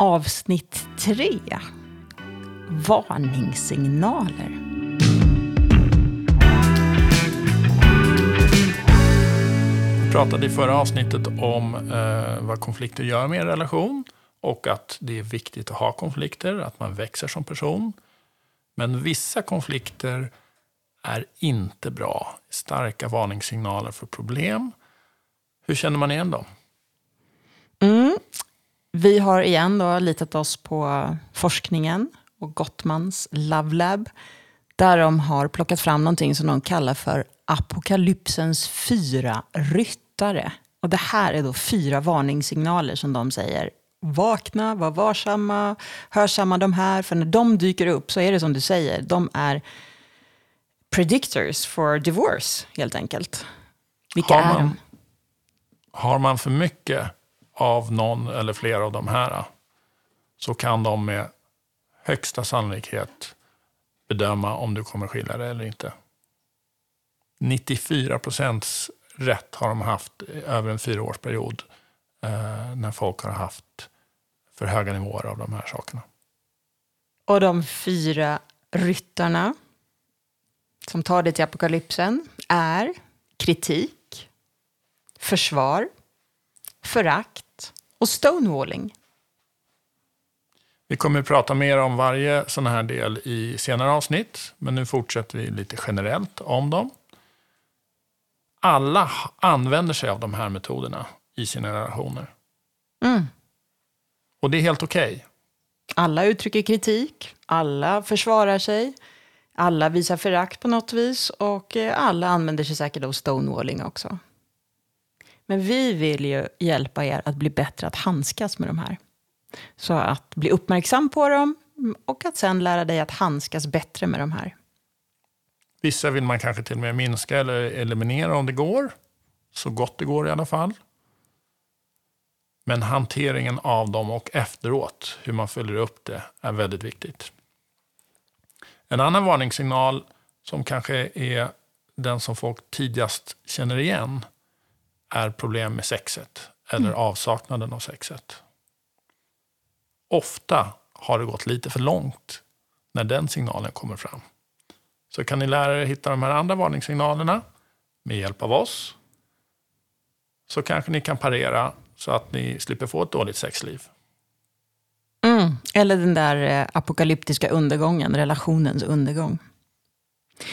Avsnitt 3. Varningssignaler. Vi pratade i förra avsnittet om eh, vad konflikter gör med en relation och att det är viktigt att ha konflikter, att man växer som person. Men vissa konflikter är inte bra. Starka varningssignaler för problem. Hur känner man igen dem? Mm. Vi har igen då litat oss på forskningen och Gottmans Love Lab. Där de har plockat fram någonting som de kallar för apokalypsens fyra ryttare. Och det här är då fyra varningssignaler som de säger. Vakna, var varsamma, hörsamma de här. För när de dyker upp så är det som du säger, de är predictors for divorce helt enkelt. Vilka Har är man- de? Har man för mycket av någon eller flera av de här så kan de med högsta sannolikhet bedöma om du kommer skilja dig eller inte. 94 procents rätt har de haft över en fyraårsperiod eh, när folk har haft för höga nivåer av de här sakerna. Och de fyra ryttarna som tar dig till apokalypsen är kritik, försvar, förakt och stonewalling. Vi kommer att prata mer om varje sån här del i senare avsnitt, men nu fortsätter vi lite generellt om dem. Alla använder sig av de här metoderna i sina relationer. Mm. Och det är helt okej. Alla uttrycker kritik, alla försvarar sig, alla visar förakt på något vis och eh, alla använder sig säkert av stonewalling också. Men vi vill ju hjälpa er att bli bättre att handskas med de här. Så att bli uppmärksam på dem och att sen lära dig att handskas bättre med de här. Vissa vill man kanske till och med minska eller eliminera om det går. Så gott det går i alla fall. Men hanteringen av dem och efteråt, hur man följer upp det, är väldigt viktigt. En annan varningssignal som kanske är den som folk tidigast känner igen är problem med sexet eller avsaknaden av sexet. Ofta har det gått lite för långt när den signalen kommer fram. Så kan ni lära er hitta de här andra varningssignalerna med hjälp av oss. Så kanske ni kan parera så att ni slipper få ett dåligt sexliv. Mm. Eller den där eh, apokalyptiska undergången, relationens undergång.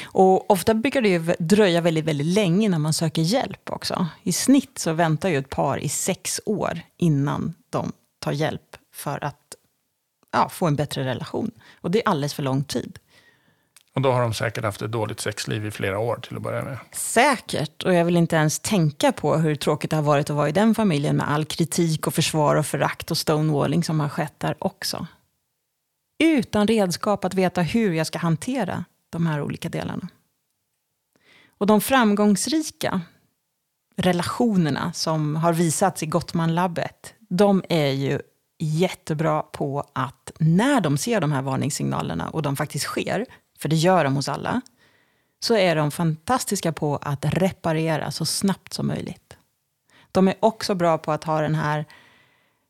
Och ofta brukar det ju dröja väldigt, väldigt länge innan man söker hjälp också. I snitt så väntar ju ett par i sex år innan de tar hjälp för att ja, få en bättre relation. Och det är alldeles för lång tid. Och då har de säkert haft ett dåligt sexliv i flera år till att börja med. Säkert, och jag vill inte ens tänka på hur tråkigt det har varit att vara i den familjen med all kritik och försvar och förakt och stonewalling som har skett där också. Utan redskap att veta hur jag ska hantera de här olika delarna. Och de framgångsrika relationerna som har visats i Gottman-labbet, de är ju jättebra på att när de ser de här varningssignalerna och de faktiskt sker, för det gör de hos alla, så är de fantastiska på att reparera så snabbt som möjligt. De är också bra på att ha den här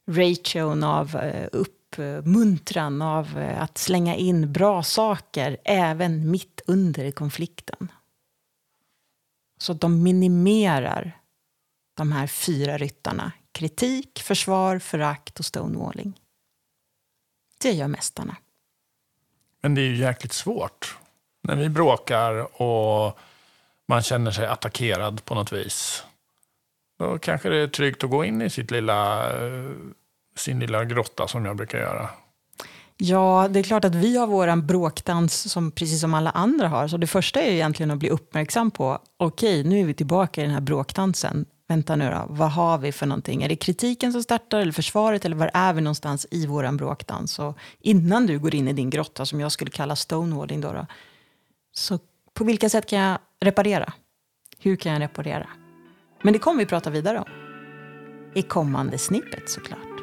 ration av eh, upp uppmuntran, av eh, att slänga in bra saker även mitt under konflikten. Så de minimerar de här fyra ryttarna. Kritik, försvar, förakt och stonewalling. Det gör mästarna. Men det är ju jäkligt svårt. När vi bråkar och man känner sig attackerad på något vis. Då kanske det är tryggt att gå in i sitt lilla, eh, sin lilla grotta som jag brukar göra. Ja, det är klart att vi har vår bråkdans som, precis som alla andra har. Så det första är ju egentligen att bli uppmärksam på, okej, nu är vi tillbaka i den här bråkdansen. Vänta nu då, vad har vi för någonting? Är det kritiken som startar eller försvaret eller var är vi någonstans i våran bråkdans? Och innan du går in i din grotta som jag skulle kalla stonewalling då, då så på vilka sätt kan jag reparera? Hur kan jag reparera? Men det kommer vi prata vidare om i kommande snippet såklart.